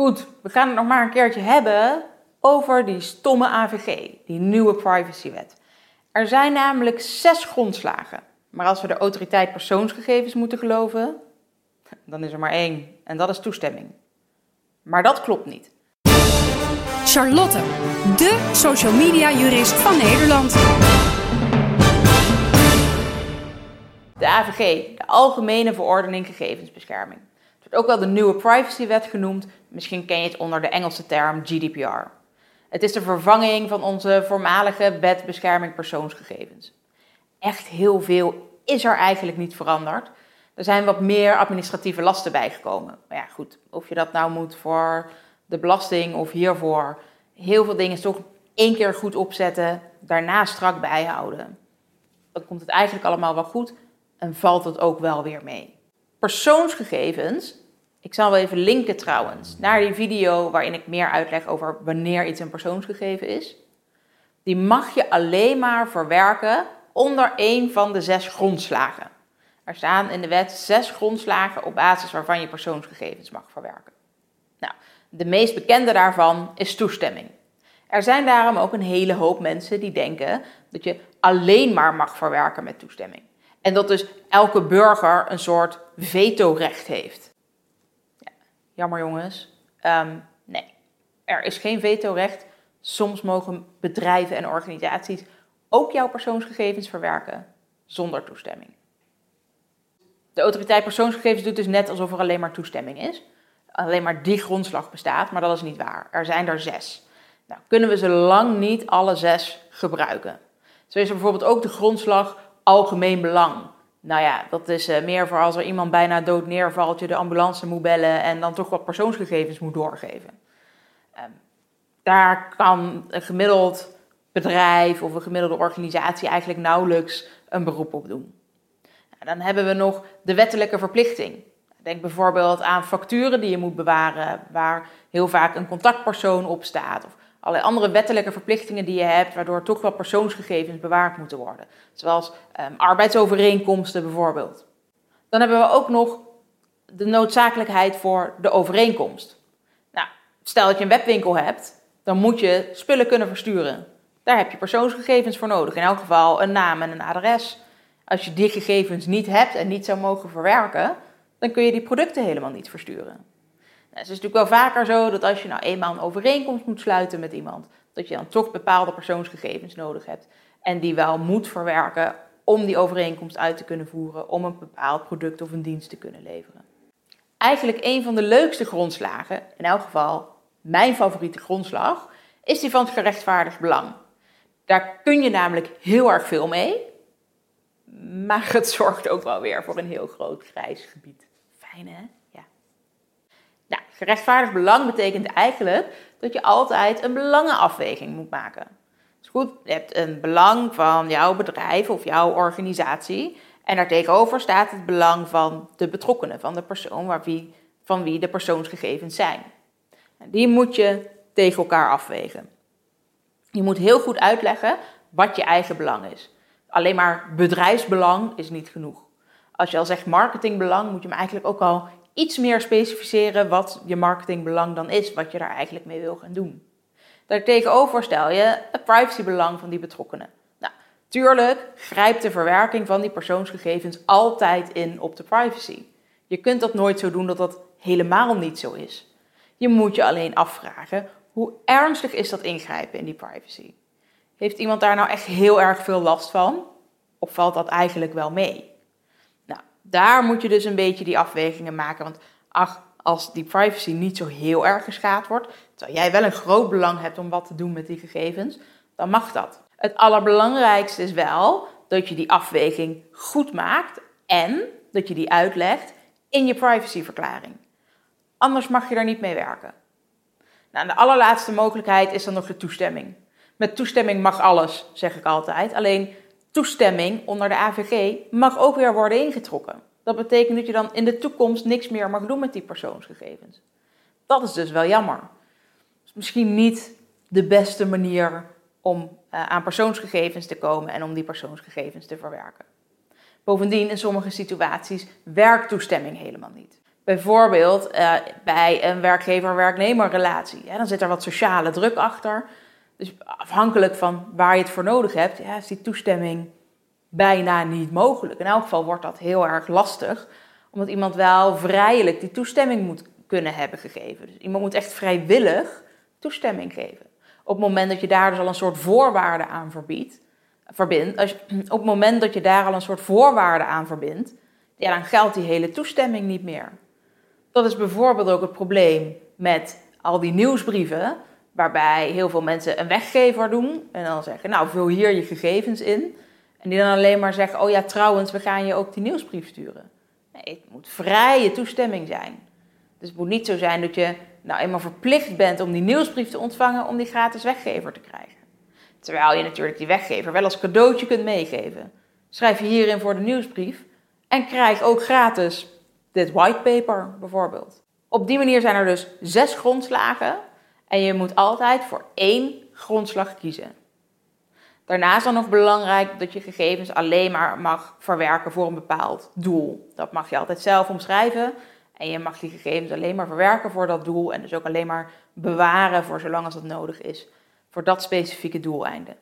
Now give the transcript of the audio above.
Goed, we gaan het nog maar een keertje hebben over die stomme AVG, die nieuwe privacywet. Er zijn namelijk zes grondslagen. Maar als we de autoriteit persoonsgegevens moeten geloven, dan is er maar één. En dat is toestemming. Maar dat klopt niet. Charlotte, de social media jurist van Nederland. De AVG, de Algemene Verordening Gegevensbescherming. Ook wel de nieuwe privacywet genoemd. Misschien ken je het onder de Engelse term GDPR. Het is de vervanging van onze voormalige wet bescherming persoonsgegevens. Echt heel veel is er eigenlijk niet veranderd. Er zijn wat meer administratieve lasten bijgekomen. Maar ja, goed, of je dat nou moet voor de belasting of hiervoor. Heel veel dingen toch één keer goed opzetten, daarna strak bijhouden. Dan komt het eigenlijk allemaal wel goed en valt het ook wel weer mee. Persoonsgegevens, ik zal wel even linken trouwens naar die video waarin ik meer uitleg over wanneer iets een persoonsgegeven is. Die mag je alleen maar verwerken onder één van de zes grondslagen. Er staan in de wet zes grondslagen op basis waarvan je persoonsgegevens mag verwerken. Nou, de meest bekende daarvan is toestemming. Er zijn daarom ook een hele hoop mensen die denken dat je alleen maar mag verwerken met toestemming. En dat dus elke burger een soort vetorecht heeft. Ja, jammer jongens. Ehm, nee, er is geen vetorecht. Soms mogen bedrijven en organisaties ook jouw persoonsgegevens verwerken zonder toestemming. De autoriteit persoonsgegevens doet dus net alsof er alleen maar toestemming is. Alleen maar die grondslag bestaat, maar dat is niet waar. Er zijn er zes. Nou, kunnen we ze lang niet alle zes gebruiken. Zo is er bijvoorbeeld ook de grondslag algemeen belang. Nou ja, dat is uh, meer voor als er iemand bijna dood neervalt, je de ambulance moet bellen en dan toch wat persoonsgegevens moet doorgeven. Um, daar kan een gemiddeld bedrijf of een gemiddelde organisatie eigenlijk nauwelijks een beroep op doen. Nou, dan hebben we nog de wettelijke verplichting. Denk bijvoorbeeld aan facturen die je moet bewaren, waar heel vaak een contactpersoon op staat. Of allerlei andere wettelijke verplichtingen die je hebt, waardoor toch wel persoonsgegevens bewaard moeten worden. Zoals um, arbeidsovereenkomsten bijvoorbeeld. Dan hebben we ook nog de noodzakelijkheid voor de overeenkomst. Nou, stel dat je een webwinkel hebt, dan moet je spullen kunnen versturen. Daar heb je persoonsgegevens voor nodig. In elk geval een naam en een adres. Als je die gegevens niet hebt en niet zou mogen verwerken, dan kun je die producten helemaal niet versturen. Nou, het is natuurlijk wel vaker zo dat als je nou eenmaal een overeenkomst moet sluiten met iemand, dat je dan toch bepaalde persoonsgegevens nodig hebt en die wel moet verwerken om die overeenkomst uit te kunnen voeren, om een bepaald product of een dienst te kunnen leveren. Eigenlijk een van de leukste grondslagen, in elk geval mijn favoriete grondslag, is die van het gerechtvaardigd belang. Daar kun je namelijk heel erg veel mee, maar het zorgt ook wel weer voor een heel groot grijs gebied. Fijn hè? Gerechtvaardigd belang betekent eigenlijk dat je altijd een belangenafweging moet maken. Dus goed, je hebt een belang van jouw bedrijf of jouw organisatie. En daartegenover staat het belang van de betrokkenen, van de persoon waar wie, van wie de persoonsgegevens zijn. En die moet je tegen elkaar afwegen. Je moet heel goed uitleggen wat je eigen belang is. Alleen maar bedrijfsbelang is niet genoeg. Als je al zegt marketingbelang, moet je hem eigenlijk ook al iets meer specificeren wat je marketingbelang dan is, wat je daar eigenlijk mee wil gaan doen. Daartegenover stel je het privacybelang van die betrokkenen. Nou, tuurlijk grijpt de verwerking van die persoonsgegevens altijd in op de privacy. Je kunt dat nooit zo doen dat dat helemaal niet zo is. Je moet je alleen afvragen, hoe ernstig is dat ingrijpen in die privacy? Heeft iemand daar nou echt heel erg veel last van? Of valt dat eigenlijk wel mee? Daar moet je dus een beetje die afwegingen maken. Want ach, als die privacy niet zo heel erg geschaad wordt, terwijl jij wel een groot belang hebt om wat te doen met die gegevens, dan mag dat. Het allerbelangrijkste is wel dat je die afweging goed maakt en dat je die uitlegt in je privacyverklaring. Anders mag je daar niet mee werken. Nou, de allerlaatste mogelijkheid is dan nog de toestemming. Met toestemming mag alles, zeg ik altijd. Alleen toestemming onder de AVG mag ook weer worden ingetrokken. Dat betekent dat je dan in de toekomst niks meer mag doen met die persoonsgegevens. Dat is dus wel jammer. Is misschien niet de beste manier om uh, aan persoonsgegevens te komen en om die persoonsgegevens te verwerken. Bovendien, in sommige situaties werkt toestemming helemaal niet. Bijvoorbeeld uh, bij een werkgever-werknemer-relatie. Ja, dan zit er wat sociale druk achter. Dus afhankelijk van waar je het voor nodig hebt, ja, is die toestemming bijna niet mogelijk. In elk geval wordt dat heel erg lastig, omdat iemand wel vrijelijk die toestemming moet kunnen hebben gegeven. Dus iemand moet echt vrijwillig toestemming geven. Op het moment dat je daar dus al een soort voorwaarde aan verbiedt, verbindt, als op het moment dat je daar al een soort voorwaarde aan verbindt, ja, dan geldt die hele toestemming niet meer. Dat is bijvoorbeeld ook het probleem met al die nieuwsbrieven, waarbij heel veel mensen een weggever doen en dan zeggen, nou vul hier je gegevens in. En die dan alleen maar zeggen, oh ja trouwens, we gaan je ook die nieuwsbrief sturen. Nee, het moet vrije toestemming zijn. Dus het moet niet zo zijn dat je nou eenmaal verplicht bent om die nieuwsbrief te ontvangen om die gratis weggever te krijgen. Terwijl je natuurlijk die weggever wel als cadeautje kunt meegeven. Schrijf je hierin voor de nieuwsbrief en krijg ook gratis dit whitepaper bijvoorbeeld. Op die manier zijn er dus zes grondslagen en je moet altijd voor één grondslag kiezen. Daarnaast dan nog belangrijk dat je gegevens alleen maar mag verwerken voor een bepaald doel. Dat mag je altijd zelf omschrijven en je mag die gegevens alleen maar verwerken voor dat doel en dus ook alleen maar bewaren voor zolang als dat nodig is voor dat specifieke doeleinde.